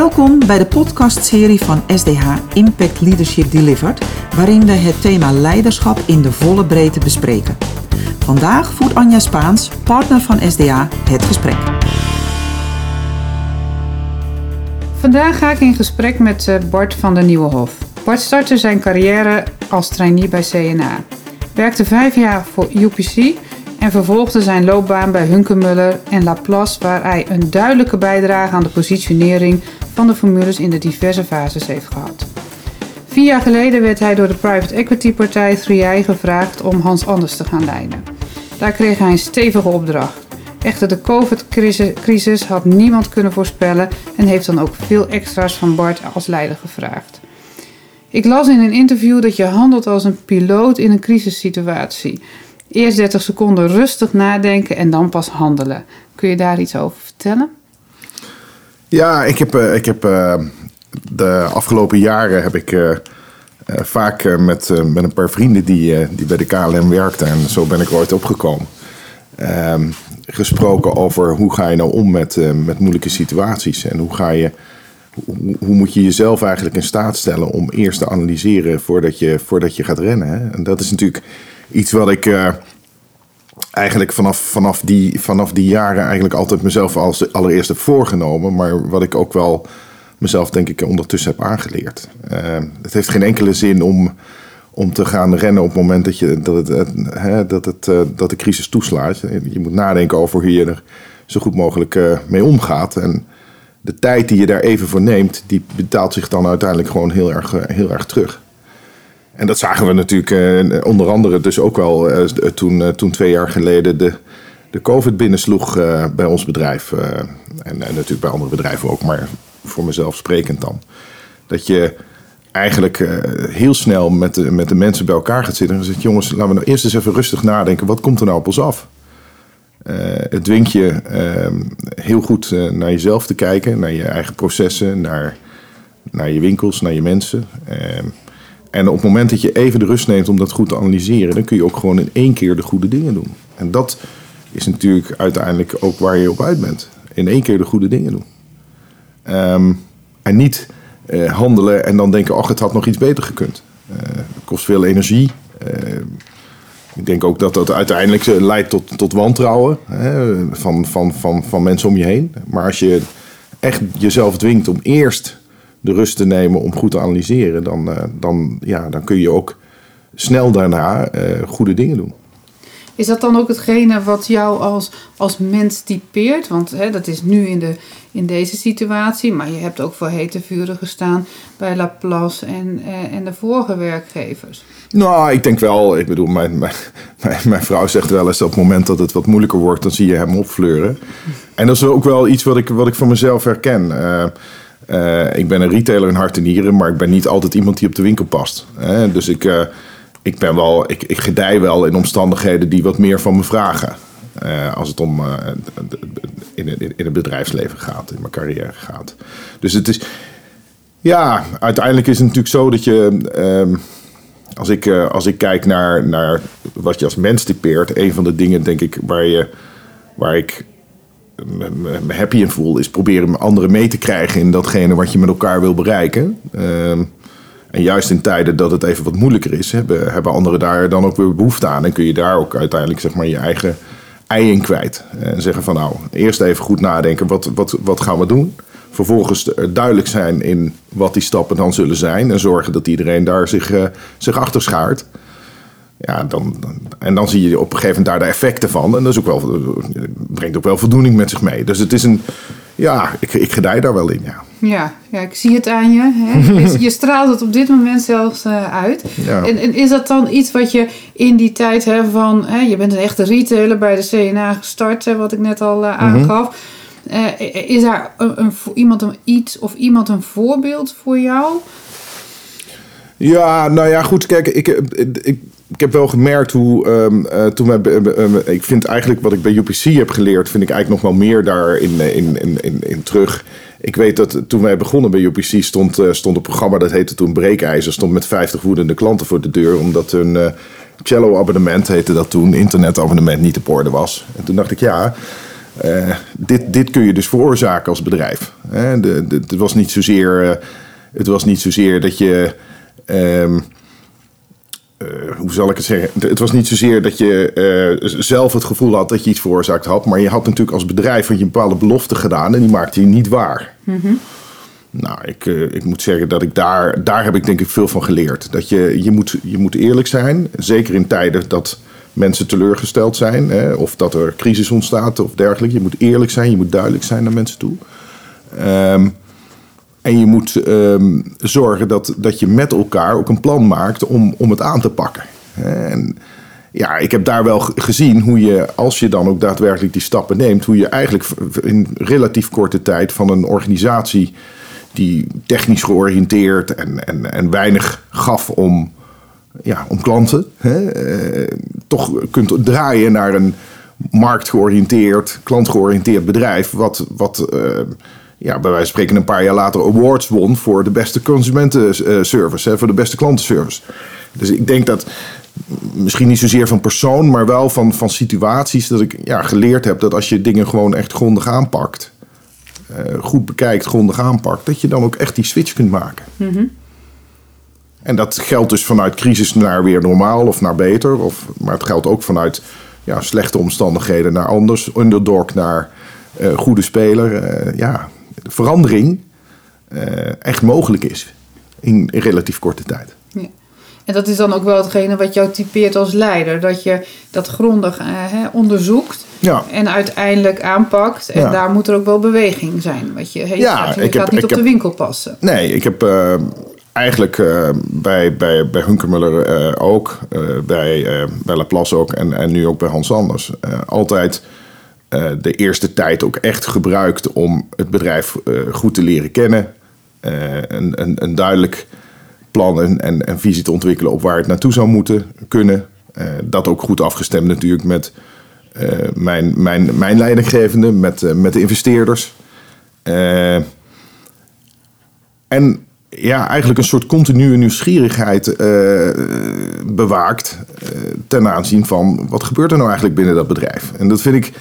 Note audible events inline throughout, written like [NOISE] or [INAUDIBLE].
Welkom bij de podcastserie van SDH Impact Leadership Delivered, waarin we het thema leiderschap in de volle breedte bespreken. Vandaag voert Anja Spaans, partner van SDH, het gesprek. Vandaag ga ik in gesprek met eh, Bart van der Nieuwenhof. Bart startte zijn carrière als trainee bij CNA. Werkte vijf jaar voor UPC en vervolgde zijn loopbaan bij Hunkemuller en Laplace, waar hij een duidelijke bijdrage aan de positionering van de formules in de diverse fases heeft gehad. Vier jaar geleden werd hij door de private equity partij 3i gevraagd om Hans Anders te gaan leiden. Daar kreeg hij een stevige opdracht. Echter, de COVID-crisis had niemand kunnen voorspellen en heeft dan ook veel extra's van Bart als leider gevraagd. Ik las in een interview dat je handelt als een piloot in een crisissituatie. Eerst 30 seconden rustig nadenken en dan pas handelen. Kun je daar iets over vertellen? Ja, ik heb, uh, ik heb uh, de afgelopen jaren heb ik uh, vaak met, met een paar vrienden die, die bij de KLM werkten, en zo ben ik ooit opgekomen, ehm, gesproken over hoe ga je nou om met, met moeilijke situaties en hoe ga je hoe, moet je jezelf eigenlijk in staat stellen om eerst te analyseren voordat je, voordat je gaat rennen. En dat is natuurlijk iets wat ik eigenlijk vanaf, vanaf, die, vanaf die jaren eigenlijk altijd mezelf als allereerst heb voorgenomen. Maar wat ik ook wel mezelf denk ik ondertussen heb aangeleerd. Uh, het heeft geen enkele zin om, om te gaan rennen op het moment dat, je, dat, het, hè, dat, het, uh, dat de crisis toeslaat. Je moet nadenken over hoe je er zo goed mogelijk mee omgaat. En de tijd die je daar even voor neemt, die betaalt zich dan uiteindelijk gewoon heel erg, heel erg terug. En dat zagen we natuurlijk eh, onder andere dus ook wel eh, toen, eh, toen twee jaar geleden de, de COVID binnensloeg bij ons bedrijf. en natuurlijk bij andere bedrijven ook, maar voor mezelf sprekend dan. Dat je eigenlijk heel snel met de, met de mensen bij elkaar gaat zitten en zegt: jongens, laten we nou eerst eens even rustig nadenken. Wat komt er nou op ons af? het dwingt je ehm, heel goed naar jezelf te kijken, naar je eigen processen, naar, naar je winkels, naar je mensen. Ehm, en op het moment dat je even de rust neemt om dat goed te analyseren, dan kun je ook gewoon in één keer de goede dingen doen. En dat is natuurlijk uiteindelijk ook waar je op uit bent. In één keer de goede dingen doen. Um, en niet uh, handelen en dan denken, ach, het had nog iets beter gekund. Uh, het kost veel energie. Uh, ik denk ook dat dat uiteindelijk leidt tot, tot wantrouwen hè, van, van, van, van mensen om je heen. Maar als je echt jezelf dwingt om eerst de rust te nemen om goed te analyseren, dan, uh, dan, ja, dan kun je ook snel daarna uh, goede dingen doen. Is dat dan ook hetgene wat jou als, als mens typeert? Want hè, dat is nu in, de, in deze situatie, maar je hebt ook voor hete vuren gestaan bij Laplace en, uh, en de vorige werkgevers. Nou, ik denk wel, ik bedoel, mijn, mijn, mijn, vrouw zegt wel eens op het moment dat het wat moeilijker wordt, dan zie je hem opfleuren. En dat is ook wel iets wat ik, wat ik van mezelf herken. Uh, uh, ik ben een retailer in hart en nieren, maar ik ben niet altijd iemand die op de winkel past. Dus ik, uh, ik, ben wel, ik, ik gedij wel in omstandigheden die wat meer van me vragen. Uh, als het om in, in, in, het bedrijfsleven gaat, in mijn carrière gaat. Dus het is, ja, uiteindelijk is het natuurlijk zo dat je, ehm, als, ik, als ik kijk naar, naar wat je als mens typeert, een van de dingen denk ik waar, je, waar ik me happy in voel, is proberen anderen mee te krijgen in datgene wat je met elkaar wil bereiken. Ehm, en juist in tijden dat het even wat moeilijker is, hebben, hebben anderen daar dan ook weer behoefte aan. En kun je daar ook uiteindelijk zeg maar, je eigen ei in kwijt. En zeggen van nou, eerst even goed nadenken, wat, wat, wat gaan we doen? Vervolgens duidelijk zijn in wat die stappen dan zullen zijn. En zorgen dat iedereen daar zich, uh, zich achter schaart. Ja, dan, en dan zie je op een gegeven moment daar de effecten van. En dat is ook wel, brengt ook wel voldoening met zich mee. Dus het is een, ja, ik, ik gedij daar wel in, ja. Ja, ja ik zie het aan je. Hè? Je straalt het op dit moment zelfs uh, uit. Ja. En, en, is dat dan iets wat je in die tijd hè, van... Hè, je bent een echte retailer bij de CNA gestart, hè, wat ik net al uh, aangaf. Uh, is daar een, een, iemand een, iets of iemand een voorbeeld voor jou? Ja, nou ja, goed. Kijk, ik, ik, ik heb wel gemerkt hoe um, uh, toen wij, uh, ik vind eigenlijk wat ik bij UPC heb geleerd, vind ik eigenlijk nog wel meer daarin in, in, in, in terug. Ik weet dat toen wij begonnen bij UPC stond, stond een programma dat heette toen Breekijzer, stond met 50 woedende klanten voor de deur, omdat hun cello abonnement heette dat toen, internetabonnement niet op orde was. En toen dacht ik ja, eh, dit, dit kun je dus veroorzaken als bedrijf. Het, was niet zozeer, eh, het was niet zozeer dat je. ehm, eh, hoe zal ik het zeggen? Het was niet zozeer dat je eh, zelf het gevoel had dat je iets veroorzaakt had. Maar je had natuurlijk als bedrijf had je een bepaalde belofte gedaan en die maakte je niet waar. Nou, ik, eh, ik moet zeggen dat ik daar, daar heb ik denk ik veel van geleerd. Dat je, je, moet, je moet eerlijk zijn. Zeker in tijden dat mensen teleurgesteld zijn. Hè, of dat er crisis ontstaat of dergelijke. Je moet eerlijk zijn, je moet duidelijk zijn naar mensen toe. Ehm, en je moet ehm, zorgen dat, dat je met elkaar ook een plan maakt om, om het aan te pakken. En ja, ik heb daar wel gezien hoe je, als je dan ook daadwerkelijk die stappen neemt, hoe je eigenlijk in relatief korte tijd van een organisatie die technisch georiënteerd en, en, en weinig gaf om, ja, om klanten, hè, eh, toch kunt draaien naar een marktgeoriënteerd, klantgeoriënteerd bedrijf, wat, wat eh, ja, bij wijze van spreken een paar jaar later awards won voor de beste consumentenservice, hè, voor de beste klantenservice. Dus ik denk dat misschien niet zozeer van persoon, maar wel van, van situaties dat ik ja, geleerd heb dat als je dingen gewoon echt grondig aanpakt, eh, goed bekijkt, grondig aanpakt, dat je dan ook echt die switch kunt maken. En dat geldt dus vanuit crisis naar weer normaal of naar beter. Of, maar het geldt ook vanuit ja, slechte omstandigheden naar anders. Underdog naar eh, goede speler. Eh, ja, verandering eh, echt mogelijk is in, in relatief korte tijd. Ja. En dat is dan ook wel hetgene wat jou typeert als leider. Dat je dat grondig eh, onderzoekt Ja. en uiteindelijk aanpakt. En Ja. daar moet er ook wel beweging zijn. Wat je, Ja, gaat, je ik heb- gaat niet ik op heb- de winkel passen. Nee, ik heb eh, eigenlijk eh, bij, bij, bij Hunkermuller ook, bij, bij Laplace ook en, en nu ook bij Hans Anders, altijd de eerste tijd ook echt gebruikt om het bedrijf eh, goed te leren kennen. Eh, een, een, een duidelijk plan en, en, visie te ontwikkelen op waar het naartoe zou moeten kunnen. Eh, dat ook goed afgestemd natuurlijk met eh, mijn, mijn, mijn leidinggevende, met, eh, met de investeerders. Eh, en ja, eigenlijk een soort continue nieuwsgierigheid eh, bewaakt eh, ten aanzien van wat gebeurt er nou eigenlijk binnen dat bedrijf. En dat vind ik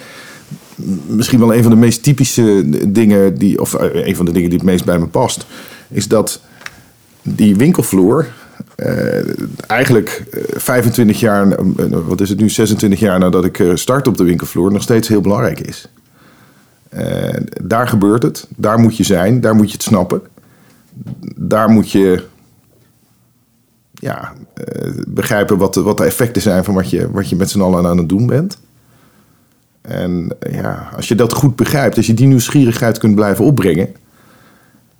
misschien wel een van de meest typische dingen die, of eh, een van de dingen die het meest bij me past, is dat die winkelvloer eh, eigenlijk eh, 25 jaar, eh, wat is het nu, 26 jaar nadat ik eh, start op de winkelvloer, nog steeds heel belangrijk is. Eh, daar gebeurt het, daar moet je zijn, daar moet je het snappen. Daar moet je ja, eh, begrijpen wat de, wat de effecten zijn van wat je, wat je met z'n allen aan het doen bent. En eh, ja, als je dat goed begrijpt, als je die nieuwsgierigheid kunt blijven opbrengen,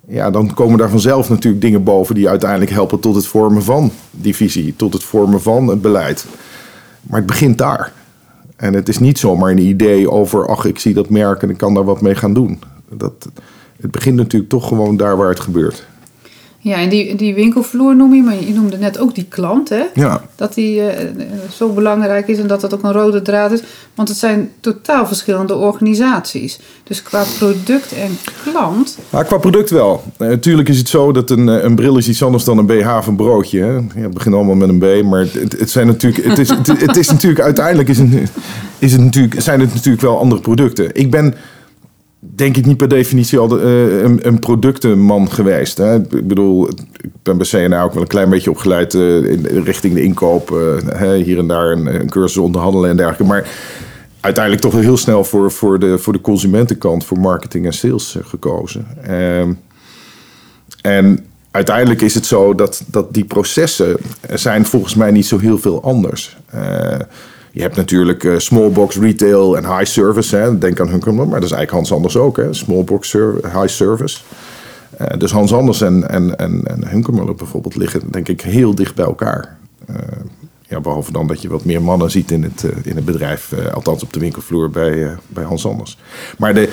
ja, dan komen daar vanzelf natuurlijk dingen boven die uiteindelijk helpen tot het vormen van die visie, tot het vormen van het beleid. Maar het begint daar. En het is niet zomaar een idee over, ach, ik zie dat merk en ik kan daar wat mee gaan doen. Dat, het begint natuurlijk toch gewoon daar waar het gebeurt. Ja, en die, die winkelvloer noem je, maar je noemde net ook die klant, hè? Ja, Dat die eh, eh, zo belangrijk is en dat dat ook een rode draad is. Want het zijn totaal verschillende organisaties. Dus qua product en klant. maar qua product wel. Natuurlijk is het zo dat een, eh, een bril is iets anders dan een BH of een broodje. Hè? Ja, het begint allemaal met een B, maar het, het, zijn natuurlijk, het, is, het, het is natuurlijk uiteindelijk is is het natuurlijk, zijn het natuurlijk wel andere producten. Ik ben denk ik niet per definitie al eh, een, een productenman geweest. Hè? Ik bedoel, ik ben bij CNA ook wel een klein beetje opgeleid eh, in, richting de inkoop. eh, hier en daar een, een cursus onderhandelen en dergelijke. Maar uiteindelijk toch heel snel voor, voor, de, voor de consumentenkant, voor marketing en sales gekozen. Ehm, en uiteindelijk is het zo dat, dat die processen zijn volgens mij niet zo heel veel anders. Eh, je hebt natuurlijk eh, small box retail en high service. Hè. Denk aan Hunkerman, maar dat is eigenlijk Hans Anders ook. Hè. Small box ser- high service. Eh, dus Hans Anders en, en, en, en bijvoorbeeld liggen denk ik heel dicht bij elkaar. Eh, ja, behalve dan dat je wat meer mannen ziet in het, eh, in het bedrijf. eh, althans op de winkelvloer bij, eh, bij Hans Anders. Maar de,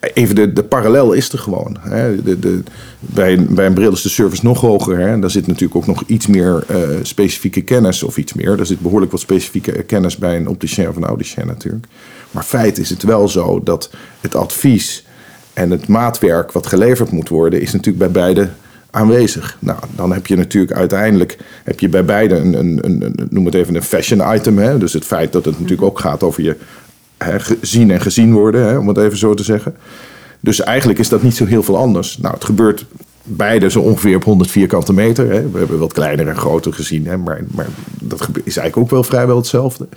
even de, de parallel is er gewoon. Hè. De, de, bij, bij een bril is de service nog hoger. Hè. Daar zit natuurlijk ook nog iets meer eh, specifieke kennis. Of iets meer. Daar zit behoorlijk wat specifieke kennis bij een opticien of een audicien natuurlijk. Maar feit is het wel zo dat het advies en het maatwerk wat geleverd moet worden... is natuurlijk bij beide aanwezig. Nou, dan heb je natuurlijk uiteindelijk heb je bij beide een, een, een, noem het even een fashion item. Hè? Dus het feit dat het natuurlijk ook gaat over je gezien en gezien worden, hè, om het even zo te zeggen. Dus eigenlijk is dat niet zo heel veel anders. Nou, het gebeurt beide zo ongeveer op 100 vierkante meter. Hè. We hebben wat kleiner en groter gezien, hè, maar, maar dat is eigenlijk ook wel vrijwel hetzelfde.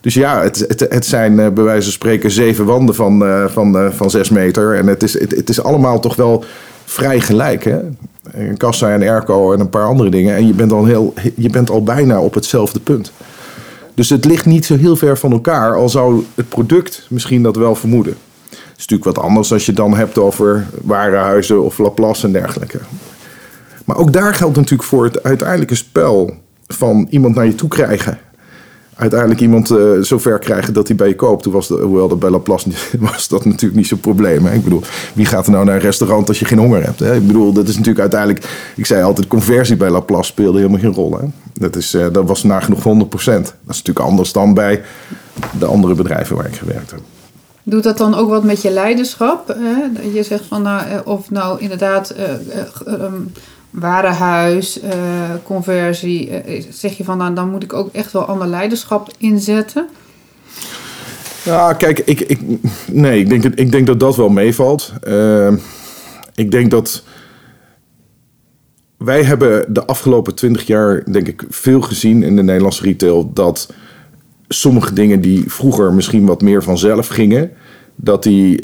Dus ja, het, het, het zijn uh, bij wijze van spreken zeven wanden van, uh, van, uh, van zes meter. En het is, het, het, is allemaal toch wel vrij gelijk. Hè? Een kassa en airco en een paar andere dingen. En je bent, al heel, je bent al bijna op hetzelfde punt. Dus het ligt niet zo heel ver van elkaar, al zou het product misschien dat wel vermoeden. Het is natuurlijk wat anders als je dan hebt over warenhuizen of Laplace en dergelijke. Maar ook daar geldt natuurlijk voor het uiteindelijke spel van iemand naar je toe krijgen uiteindelijk iemand uh, zover krijgen dat hij bij je koopt. Toen was de, hoewel dat bij Laplace [LAUGHS] was dat natuurlijk niet zo'n probleem. Hè? Ik bedoel, wie gaat er nou naar een restaurant als je geen honger hebt? Hè? Ik bedoel, dat is natuurlijk uiteindelijk... Ik zei altijd, conversie bij Laplace speelde helemaal geen rol. Hè? Dat, is, uh, dat was nagenoeg 100%. Dat is natuurlijk anders dan bij de andere bedrijven waar ik gewerkt heb. Doet dat dan ook wat met je leiderschap? Hè? Je zegt van, nou, eh, of nou inderdaad... Uh, um, warenhuis, uh, conversie, zeg je van nou, dan moet ik ook echt wel ander leiderschap inzetten? Ja, kijk, ik, ik, nee, ik, denk, ik denk dat dat wel meevalt. Uh, ik denk dat wij hebben de afgelopen twintig jaar, denk ik, veel gezien in de Nederlandse retail dat sommige dingen die vroeger misschien wat meer vanzelf gingen, dat die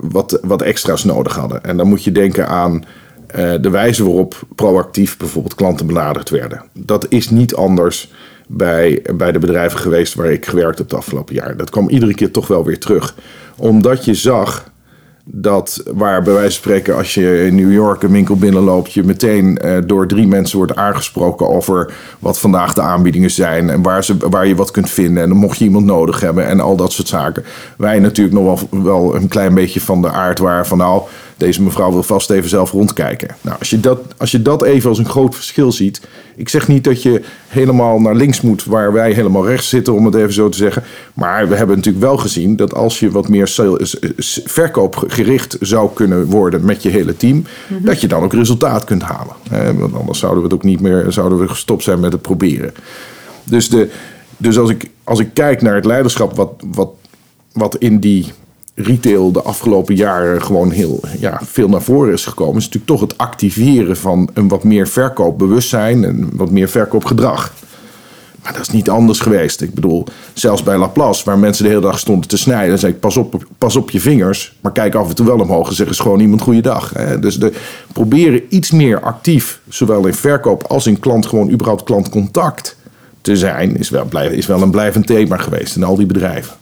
wat, wat extra's nodig hadden. En dan moet je denken aan uh, de wijze waarop proactief bijvoorbeeld klanten benaderd werden. Dat is niet anders bij, bij de bedrijven geweest waar ik gewerkt heb de afgelopen jaar. Dat kwam iedere keer toch wel weer terug. Omdat je zag dat waar bij wijze van spreken als je in New York een winkel binnenloopt, je meteen uh, door drie mensen wordt aangesproken over wat vandaag de aanbiedingen zijn en waar, ze, waar je wat kunt vinden. En mocht je iemand nodig hebben en al dat soort zaken. Wij natuurlijk nog wel, wel een klein beetje van de aard waar van nou, deze mevrouw wil vast even zelf rondkijken. Nou, als je, dat, als je dat even als een groot verschil ziet. Ik zeg niet dat je helemaal naar links moet, waar wij helemaal rechts zitten, om het even zo te zeggen. Maar we hebben natuurlijk wel gezien dat als je wat meer verkoopgericht zou kunnen worden met je hele team, mm-hmm. dat je dan ook resultaat kunt halen. Want anders zouden we het ook niet meer, zouden we gestopt zijn met het proberen. Dus, de, dus als, ik, als ik kijk naar het leiderschap wat, wat, wat in die retail de afgelopen jaren gewoon heel ja, veel naar voren is gekomen, is natuurlijk toch het activeren van een wat meer verkoopbewustzijn en wat meer verkoopgedrag. Maar dat is niet anders geweest. Ik bedoel, zelfs bij Laplace, waar mensen de hele dag stonden te snijden, zei ik: pas op, pas op je vingers, maar kijk af en toe wel omhoog en zeg eens gewoon iemand goeiedag. Dus de, proberen iets meer actief, zowel in verkoop als in klant, gewoon überhaupt klantcontact te zijn, is wel, is wel een blijvend thema geweest in al die bedrijven.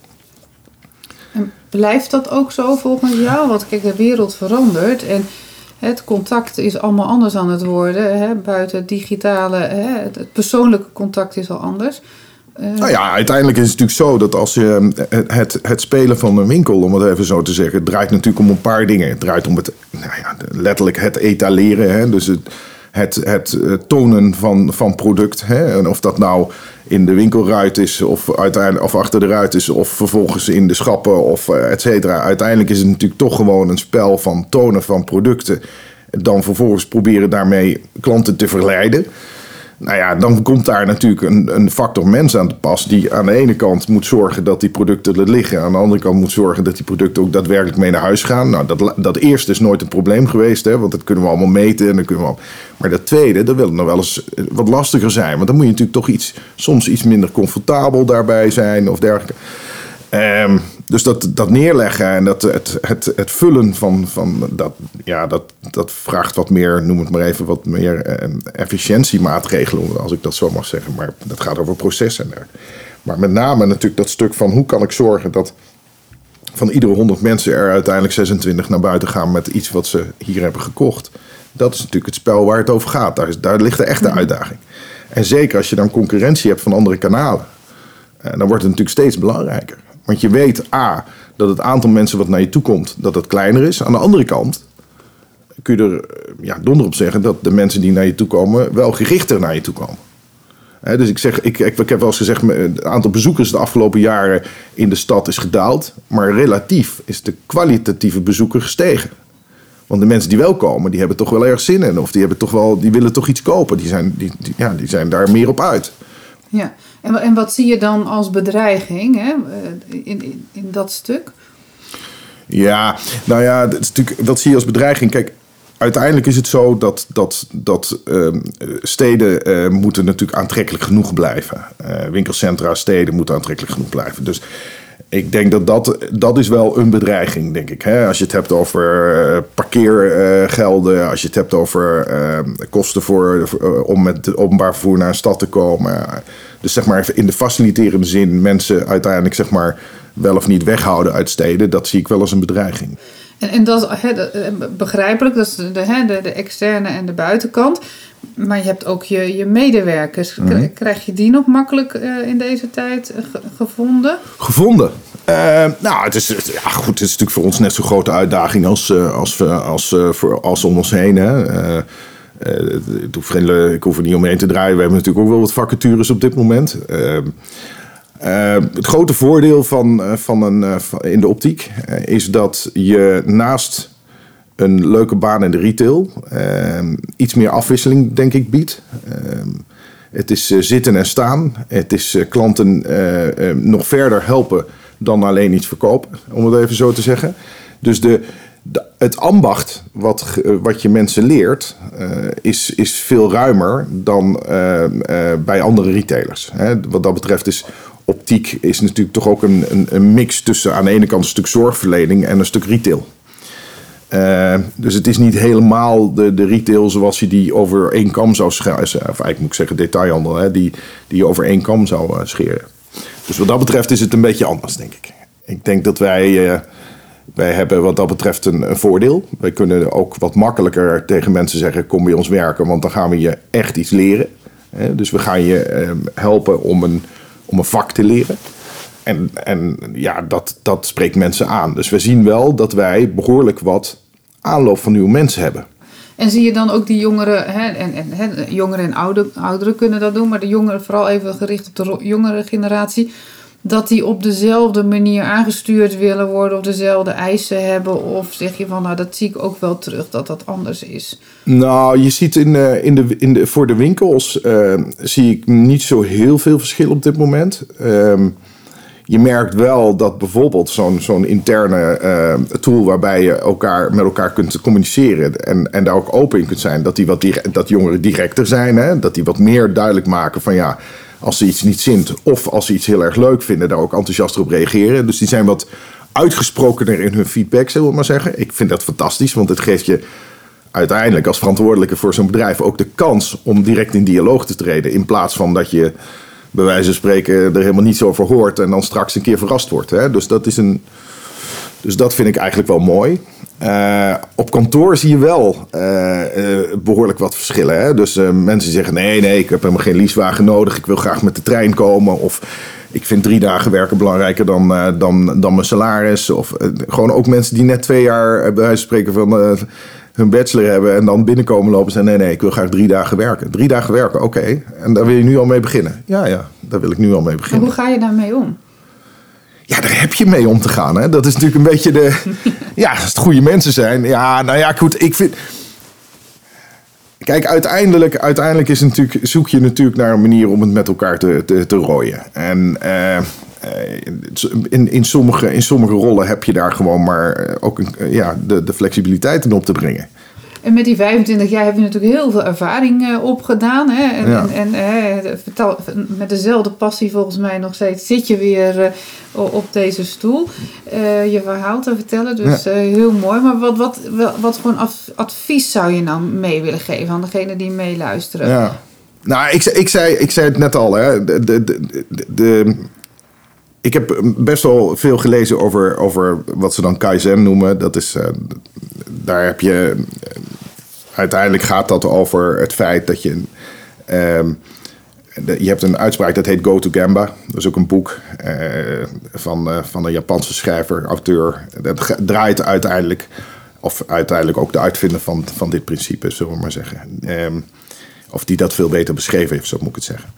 Blijft dat ook zo volgens jou? Want kijk, de wereld verandert en het contact is allemaal anders aan het worden. Hè? Buiten het digitale, hè? het persoonlijke contact is al anders. Uh... Nou ja, uiteindelijk is het natuurlijk zo dat als je het, het spelen van een winkel, om het even zo te zeggen, draait natuurlijk om een paar dingen. Het draait om het, nou ja, letterlijk het etaleren. Hè? Dus het, het, het eh, tonen van, van product. Hè? En of dat nou in de winkelruit is, of, uiteindelijk, of achter de ruit is, of vervolgens in de schappen, of uh, et cetera. Uiteindelijk is het natuurlijk toch gewoon een spel van tonen van producten. Dan vervolgens proberen daarmee klanten te verleiden. Nou ja, dan komt daar natuurlijk een, een factor mens aan te pas. Die aan de ene kant moet zorgen dat die producten er liggen. Aan de andere kant moet zorgen dat die producten ook daadwerkelijk mee naar huis gaan. Nou, dat, dat eerste is nooit een probleem geweest. Hè, want dat kunnen we allemaal meten. En dan kunnen we. Maar dat tweede, dat wil nog wel eens wat lastiger zijn. Want dan moet je natuurlijk toch iets, soms iets minder comfortabel daarbij zijn of dergelijke. Um, dus dat, dat neerleggen en dat, het, het, het vullen van, van dat, ja, dat, dat vraagt wat meer, noem het maar even, wat meer eh, efficiëntiemaatregelen, als ik dat zo mag zeggen. Maar dat gaat over processen. Maar met name natuurlijk dat stuk van hoe kan ik zorgen dat van iedere 100 mensen er uiteindelijk 26 naar buiten gaan met iets wat ze hier hebben gekocht. Dat is natuurlijk het spel waar het over gaat. Daar, is, daar ligt de echte uitdaging. En zeker als je dan concurrentie hebt van andere kanalen, eh, dan wordt het natuurlijk steeds belangrijker. Want je weet A, dat het aantal mensen wat naar je toe komt, dat het kleiner is. Aan de andere kant kun je er eh, ja, donder op zeggen dat de mensen die naar je toe komen wel gerichter naar je toe komen. dus ik, zeg, ik, ik, heb wel eens gezegd, het aantal bezoekers de afgelopen jaren in de stad is gedaald. Maar relatief is de kwalitatieve bezoeker gestegen. Want de mensen die wel komen, die hebben toch wel erg zin in. Of die, hebben toch wel, die willen toch iets kopen. Die zijn, die ja, die zijn daar meer op uit. Ja, En, en wat zie je dan als bedreiging hè, eh, in, in, in dat stuk? Ja, nou ja, dat natuurlijk, wat zie je als bedreiging? Kijk, uiteindelijk is het zo dat, dat, dat uh, steden uh, moeten natuurlijk aantrekkelijk genoeg blijven. Uh, winkelcentra, steden moeten aantrekkelijk genoeg blijven. Dus ik denk dat dat, dat is wel een bedreiging, denk ik. Hè? Als je het hebt over parkeergelden, als je het hebt over ehm, kosten voor, om met openbaar vervoer naar een stad te komen. Dus zeg maar in de faciliterende zin mensen uiteindelijk zeg maar wel of niet weghouden uit steden, dat zie ik wel als een bedreiging. En, en dat is begrijpelijk, dat is de, de, de externe en de buitenkant. Maar je hebt ook je, je medewerkers. Mm. Krijg je die nog makkelijk uh, in deze tijd gevonden? Gevonden? Uh, nou, het is, ja, goed, het is natuurlijk voor ons net zo'n grote uitdaging als, als, als, voor, als om ons heen. Hè. ik, hoef geen, ik hoef er niet omheen te draaien. We hebben natuurlijk ook wel wat vacatures op dit moment. Uh, het grote voordeel van, uh, van een, uh, in de optiek is dat je naast een leuke baan in de retail iets meer afwisseling, denk ik, biedt. Het is zitten en staan. Het is klanten nog verder helpen dan alleen iets verkopen, om het even zo te zeggen. Dus de, de het ambacht wat, wat je mensen leert, is, is veel ruimer dan bij andere retailers. Hè. Wat dat betreft is optiek is natuurlijk toch ook een, een, een, mix tussen aan de ene kant een stuk zorgverlening en een stuk retail. Uh, dus het is niet helemaal de, de retail zoals je die over één kam zou scheren. Of eigenlijk moet ik zeggen detailhandel, hè, die, die je over één kam zou uh, scheren. Dus wat dat betreft is het een beetje anders, denk ik. Ik denk dat wij, wij hebben wat dat betreft een, een voordeel. Wij kunnen ook wat makkelijker tegen mensen zeggen, kom bij ons werken, want dan gaan we je echt iets leren. Dus we gaan je helpen om een om een vak te leren. En, en ja, dat, dat spreekt mensen aan. Dus we zien wel dat wij behoorlijk wat aanloop van nieuwe mensen hebben. En zie je dan ook die jongeren, hè, en, en, hè, jongeren en oude, ouderen kunnen dat doen, maar de jongeren vooral even gericht op de jongere generatie, dat die op dezelfde manier aangestuurd willen worden of dezelfde eisen hebben? Of zeg je van, nou dat zie ik ook wel terug dat dat anders is? Nou, je ziet in, uh, in de, in de, voor de winkels uh, zie ik niet zo heel veel verschil op dit moment. Uh, je merkt wel dat bijvoorbeeld zo'n zo'n interne uh, tool waarbij je elkaar, met elkaar kunt communiceren en, en daar ook open in kunt zijn, dat, die wat dat jongeren directer zijn. Hè? Dat die wat meer duidelijk maken van ja, als ze iets niet zint of als ze iets heel erg leuk vinden, daar ook enthousiaster op reageren. Dus die zijn wat uitgesprokener in hun feedback, zullen we maar zeggen. Ik vind dat fantastisch, want het geeft je uiteindelijk als verantwoordelijke voor zo'n bedrijf ook de kans om direct in dialoog te treden. In plaats van dat je bij wijze van spreken er helemaal niets over hoort en dan straks een keer verrast wordt. Hè? Dus, dat is een, dus dat vind ik eigenlijk wel mooi. Uh, op kantoor zie je wel uh, uh, behoorlijk wat verschillen. Hè? Dus mensen zeggen: nee, nee, ik heb helemaal geen leasewagen nodig. Ik wil graag met de trein komen. Of ik vind drie dagen werken belangrijker dan, dan, dan mijn salaris. Of gewoon ook mensen die net twee jaar, bij wijze van spreken, van hun bachelor hebben en dan binnenkomen lopen en zeggen: nee, nee, ik wil graag drie dagen werken. Drie dagen werken, oké. En daar wil je nu al mee beginnen. Ja, ja, daar wil ik nu al mee beginnen. En hoe ga je daarmee om? Ja, daar heb je mee om te gaan. Hè? Dat is natuurlijk een beetje de. [LAUGHS] ja, als het goede mensen zijn. Ja, nou ja, goed. Ik vind. Kijk, uiteindelijk, uiteindelijk is natuurlijk, zoek je natuurlijk naar een manier om het met elkaar te, te, te rooien. En uh, in, in, sommige, in sommige rollen heb je daar gewoon maar ook een, ja, de, de flexibiliteit in op te brengen. En met die 25 jaar heb je natuurlijk heel veel ervaring uh, opgedaan. Hè? En, ja. en, en vertel, met dezelfde passie volgens mij nog steeds zit je weer uh, op deze stoel. Uh, je verhaal te vertellen, dus ja. heel mooi. Maar wat, wat, wat voor een advies zou je nou mee willen geven aan degene die meeluisteren? Ja. Nou, ik, ik, zei, ik zei het net al. Hè. De, de, de, de, ik heb best wel veel gelezen over, over wat ze dan Kaizen noemen. Dat is, uh, daar heb je. Uiteindelijk gaat dat over het feit dat je. Um, je hebt een uitspraak dat heet Go to Gamba. Dat is ook een boek uh, van, uh, van een Japanse schrijver, auteur. Dat draait uiteindelijk, of uiteindelijk ook de uitvinder van, van dit principe, zullen we maar zeggen. Um, of die dat veel beter beschreven heeft, zo moet ik het zeggen.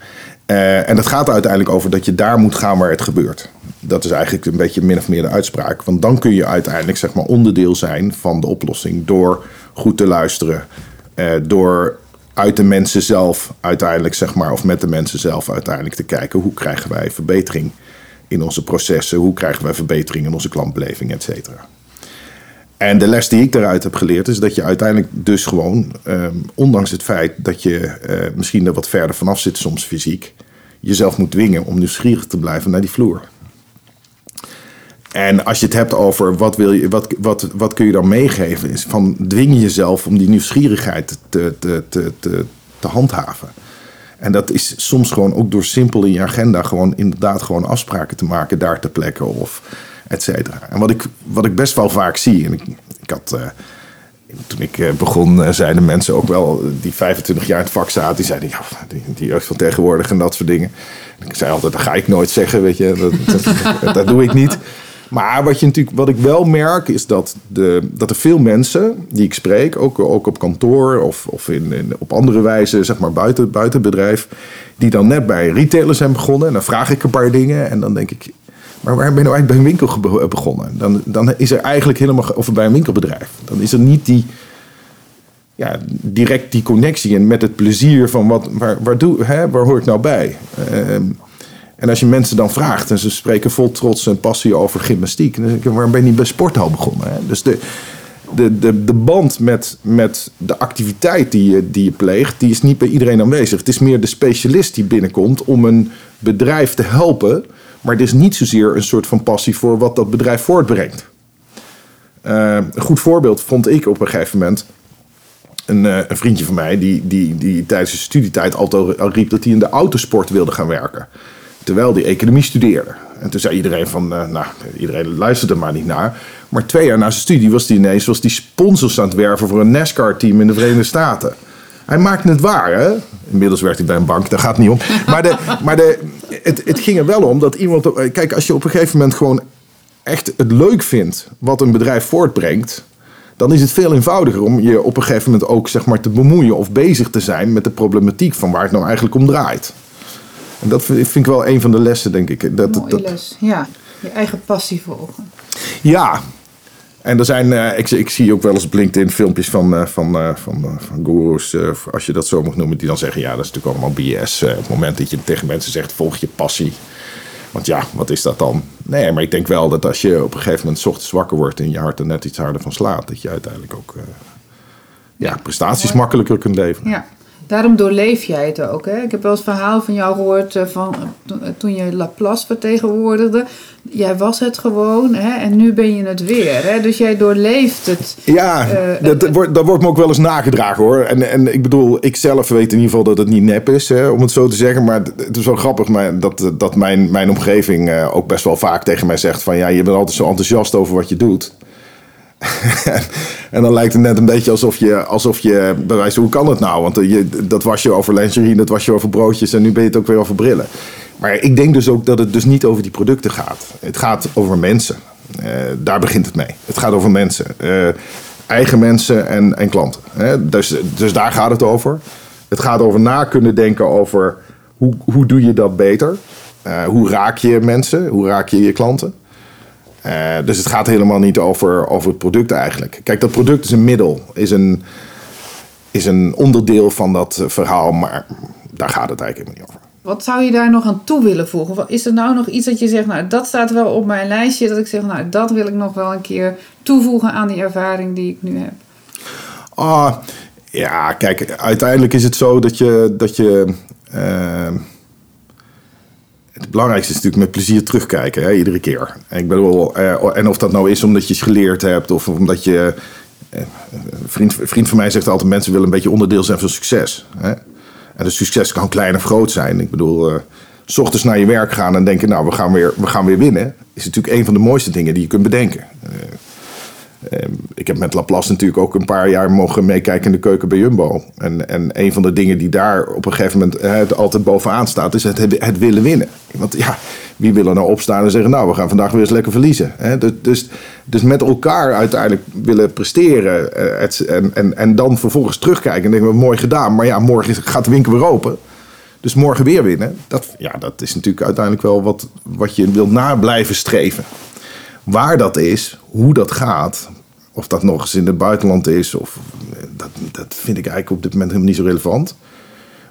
Uh, en dat gaat er uiteindelijk over dat je daar moet gaan waar het gebeurt. Dat is eigenlijk een beetje min of meer de uitspraak. Want dan kun je uiteindelijk zeg maar, onderdeel zijn van de oplossing door goed te luisteren. Uh, door uit de mensen zelf uiteindelijk, zeg maar, of met de mensen zelf uiteindelijk te kijken hoe krijgen wij verbetering in onze processen, hoe krijgen wij verbetering in onze klantbeleving, et cetera. En de les die ik daaruit heb geleerd is dat je uiteindelijk dus gewoon, eh, ondanks het feit dat je eh, misschien er wat verder vanaf zit, soms fysiek, jezelf moet dwingen om nieuwsgierig te blijven naar die vloer. En als je het hebt over wat, wil je, wat, wat, wat kun je dan meegeven, is van dwing jezelf om die nieuwsgierigheid te, te, te, te, te handhaven. En dat is soms gewoon ook door simpel in je agenda gewoon inderdaad gewoon afspraken te maken, daar te plekken of et cetera. En wat ik, wat ik best wel vaak zie, en ik, ik had. Uh, toen ik eh, begon, uh, zeiden mensen ook wel die 25 jaar in het vak zaten, die zeiden ja, die, die van tegenwoordig en dat soort dingen. En ik zei altijd, dat ga ik nooit zeggen, weet je, dat, dat [LAUGHS] doe ik niet. Maar wat, je natuurlijk, wat ik wel merk is dat, de, dat er veel mensen die ik spreek, ook, ook op kantoor of, of in, op andere wijze, zeg maar buiten, buiten bedrijf, die dan net bij retailers zijn begonnen. En dan vraag ik een paar dingen en dan denk ik, maar waar ben je nou eigenlijk bij een winkel begonnen? Dan, dan is er eigenlijk helemaal, of bij een winkelbedrijf, dan is er niet die, ja, direct die connectie en met het plezier van wat, waar, waar, doe, hè, waar hoor ik nou bij? Uh, en als je mensen dan vraagt en ze spreken vol trots en passie over gymnastiek, dan ik, waarom ben je niet bij sporthal begonnen? Hè? Dus de, de, de, de band met, met de activiteit die je, die je pleegt, die is niet bij iedereen aanwezig. Het is meer de specialist die binnenkomt om een bedrijf te helpen, maar het is niet zozeer een soort van passie voor wat dat bedrijf voortbrengt. Uh, een goed voorbeeld vond ik op een gegeven moment. Een, uh, een vriendje van mij die, die, die tijdens zijn studietijd altijd al riep dat hij in de autosport wilde gaan werken terwijl die economie studeerde. En toen zei iedereen van, uh, nou, iedereen luisterde er maar niet naar. Maar twee jaar na zijn studie was hij ineens was die sponsors aan het werven voor een NASCAR-team in de Verenigde Staten. Hij maakte het waar, hè? Inmiddels werkt hij bij een bank, daar gaat het niet om. Maar, de, maar de, het, het ging er wel om dat iemand. Kijk, als je op een gegeven moment gewoon echt het leuk vindt wat een bedrijf voortbrengt. Dan is het veel eenvoudiger om je op een gegeven moment ook zeg maar, te bemoeien of bezig te zijn met de problematiek van waar het nou eigenlijk om draait. En dat vind ik wel een van de lessen, denk ik. Dat, Mooie les, ja. Je eigen passie volgen. Ja. En er zijn, uh, ik, ik, zie ook wel eens LinkedIn filmpjes van, uh, van, uh, van, van gurus, als je dat zo mag noemen, die dan zeggen, ja, dat is natuurlijk allemaal BS. op het moment dat je tegen mensen zegt, volg je passie. Want ja, wat is dat dan? Nee, maar ik denk wel dat als je op een gegeven moment ochtends wakker wordt en je hart er net iets harder van slaat, dat je uiteindelijk ook ja, prestaties makkelijker kunt leveren. Ja, Daarom doorleef jij het ook. Hè? Ik heb wel eens verhaal van jou gehoord eh, van eh, toen je Laplace vertegenwoordigde. Jij was het gewoon hè? en nu ben je het weer. Hè? Dus jij doorleeft het. Ja, uh, dat, wordt, dat wordt me ook wel eens nagedragen hoor. En, en ik bedoel, ik zelf weet in ieder geval dat het niet nep is, hè, om het zo te zeggen. Maar het is wel grappig maar dat, dat mijn, mijn omgeving ook best wel vaak tegen mij zegt: van ja, je bent altijd zo enthousiast over wat je doet. [LAUGHS] en dan lijkt het net een beetje alsof je, alsof je bewijst, hoe kan het nou? Want eh, je, dat was je over lingerie, dat was je over broodjes en nu ben je het ook weer over brillen. Maar ik denk dus ook dat het dus niet over die producten gaat. Het gaat over mensen. Uh, daar begint het mee. Het gaat over mensen. Uh, eigen mensen en, en klanten. Dus, dus daar gaat het over. Het gaat over na kunnen denken over hoe, hoe doe je dat beter? Hoe raak je mensen? Hoe raak je je klanten? Uh, dus het gaat helemaal niet over, over het product eigenlijk. Kijk, dat product is een middel, is een, is een onderdeel van dat verhaal, maar daar gaat het eigenlijk helemaal niet over. Wat zou je daar nog aan toe willen voegen? Is er nou nog iets dat je zegt, nou dat staat wel op mijn lijstje, dat ik zeg, nou dat wil ik nog wel een keer toevoegen aan die ervaring die ik nu heb? Ah, ja, kijk, uiteindelijk is het zo dat je, dat je uh, het belangrijkste is natuurlijk met plezier terugkijken, hè, iedere keer. Ik bedoel, eh, en of dat nou is omdat je het geleerd hebt of omdat je. Eh, een vriend, vriend van mij zegt altijd: mensen willen een beetje onderdeel zijn van succes. Hè? En de succes kan klein of groot zijn. Ik bedoel, uh, s ochtends naar je werk gaan en denken: nou, we gaan weer, we gaan weer winnen. Is natuurlijk een van de mooiste dingen die je kunt bedenken. Ehm, ik heb met Laplace natuurlijk ook een paar jaar mogen meekijken in de keuken bij Jumbo. En, en een van de dingen die daar op een gegeven moment altijd bovenaan staat, is het, het willen winnen. Want ja, wie wil er nou opstaan en zeggen, nou, we gaan vandaag weer eens lekker verliezen. Dus, dus, dus met elkaar uiteindelijk willen presteren eh, en, en, en dan vervolgens terugkijken en denken we, mooi gedaan, maar ja, morgen gaat de winkel weer open. Dus morgen weer winnen, dat, ja, dat is natuurlijk uiteindelijk wel wat, wat je wilt na blijven streven. Waar dat is, hoe dat gaat, of dat nog eens in het buitenland is, of dat, dat vind ik eigenlijk op dit moment helemaal niet zo relevant.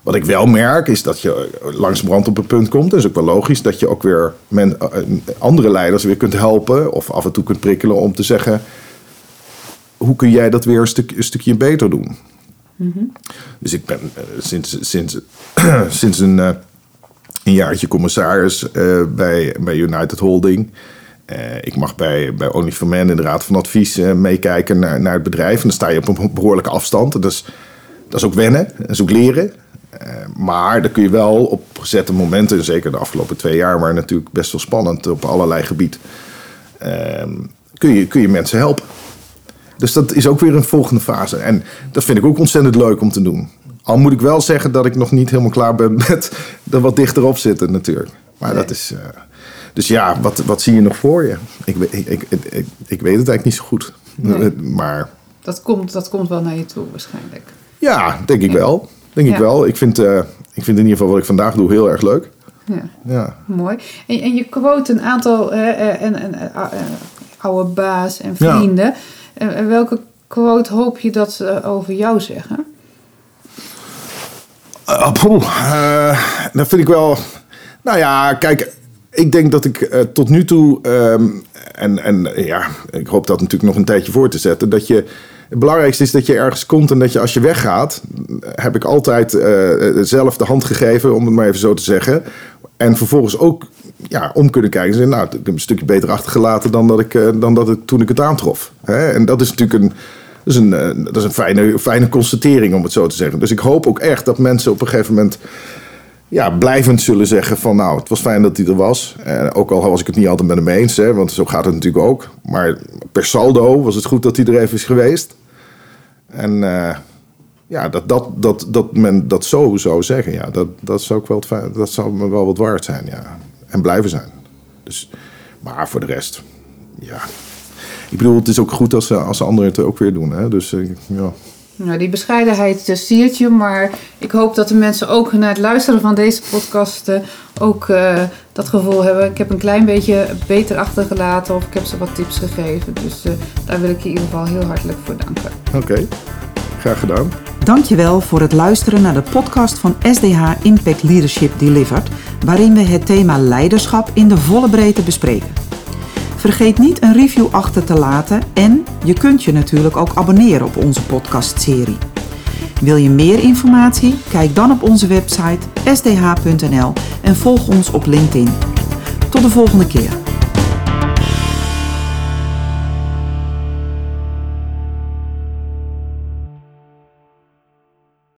Wat ik wel merk is dat je langzamerhand op een punt komt. Dat is ook wel logisch dat je ook weer men, eh, andere leiders weer kunt helpen. Of af en toe kunt prikkelen om te zeggen... hoe kun jij dat weer een, stuk, een stukje beter doen? Dus ik ben eh, sinds, sinds, [CLEARS THROAT] sinds een, eh, een jaartje commissaris eh, bij, bij United Holding... Eh, ik mag bij, bij Only for Men in de Raad van Advies eh, meekijken naar, naar het bedrijf. En dan sta je op een behoorlijke afstand. Dat is, dat is ook wennen, dat is ook leren. Eh, maar dan kun je wel op gezette momenten, zeker de afgelopen twee jaar, maar natuurlijk best wel spannend op allerlei gebieden, ehm, kun, je, kun je mensen helpen. Dus dat is ook weer een volgende fase. En dat vind ik ook ontzettend leuk om te doen. Al moet ik wel zeggen dat ik nog niet helemaal klaar ben [LAUGHS] met er wat dichterop zitten natuurlijk. Maar dat is... eh, dus ja, wat, wat zie je nog voor je? Ik, ik, ik, ik, weet het eigenlijk niet zo goed. Nee. Maar Dat komt, dat komt wel naar je toe waarschijnlijk. ja, denk ik wel. Denk ik Ja. wel. Ik vind, eh, ik vind in ieder geval wat ik vandaag doe heel erg leuk. Ja, Ja. mooi. En, en je quote een aantal eh, eh, en, en, eh, eh, oude baas en Ja. vrienden. En, en welke quote hoop je dat ze over jou zeggen? Uh, poeh, eh, dat vind ik wel. Nou ja, kijk, ik denk dat ik eh, tot nu toe. ehm, en, en ja, ik hoop dat natuurlijk nog een tijdje voor te zetten. Dat je. Het belangrijkste is dat je ergens komt en dat je als je weggaat. heb ik altijd eh, zelf de hand gegeven, om het maar even zo te zeggen. En vervolgens ook ja, om kunnen kijken. En zeggen, nou, ik heb een stukje beter achtergelaten dan dat ik, eh, dan dat ik toen ik het aantrof. Hè? En dat is natuurlijk een. Dat is een, dat is een fijne, fijne constatering, om het zo te zeggen. Dus ik hoop ook echt dat mensen op een gegeven moment ja, blijvend zullen zeggen van nou, het was fijn dat hij er was. En ook al was ik het niet altijd met hem eens, hè, want zo gaat het natuurlijk ook. Maar per saldo was het goed dat hij er even is geweest. En eh, ja, dat, dat, dat, dat men dat zo zou zeggen, ja, dat, dat, zou ook wel fijn- dat zou me wel wat waard zijn. Ja. En blijven zijn. Dus, maar voor de rest, ja. Ik bedoel, het is ook goed als, als anderen het ook weer doen. Hè? Dus eh, ja. Nou, die bescheidenheid siert je, maar ik hoop dat de mensen ook na het luisteren van deze podcast eh, ook eh, dat gevoel hebben. Ik heb een klein beetje beter achtergelaten of ik heb ze wat tips gegeven. Dus eh, daar wil ik je in ieder geval heel hartelijk voor danken. Oké, graag gedaan. Dankjewel voor het luisteren naar de podcast van SDH Impact Leadership Delivered, waarin we het thema leiderschap in de volle breedte bespreken. Vergeet niet een review achter te laten en je kunt je natuurlijk ook abonneren op onze podcastserie. Wil je meer informatie? Kijk dan op onze website sdh.nl en volg ons op LinkedIn. Tot de volgende keer.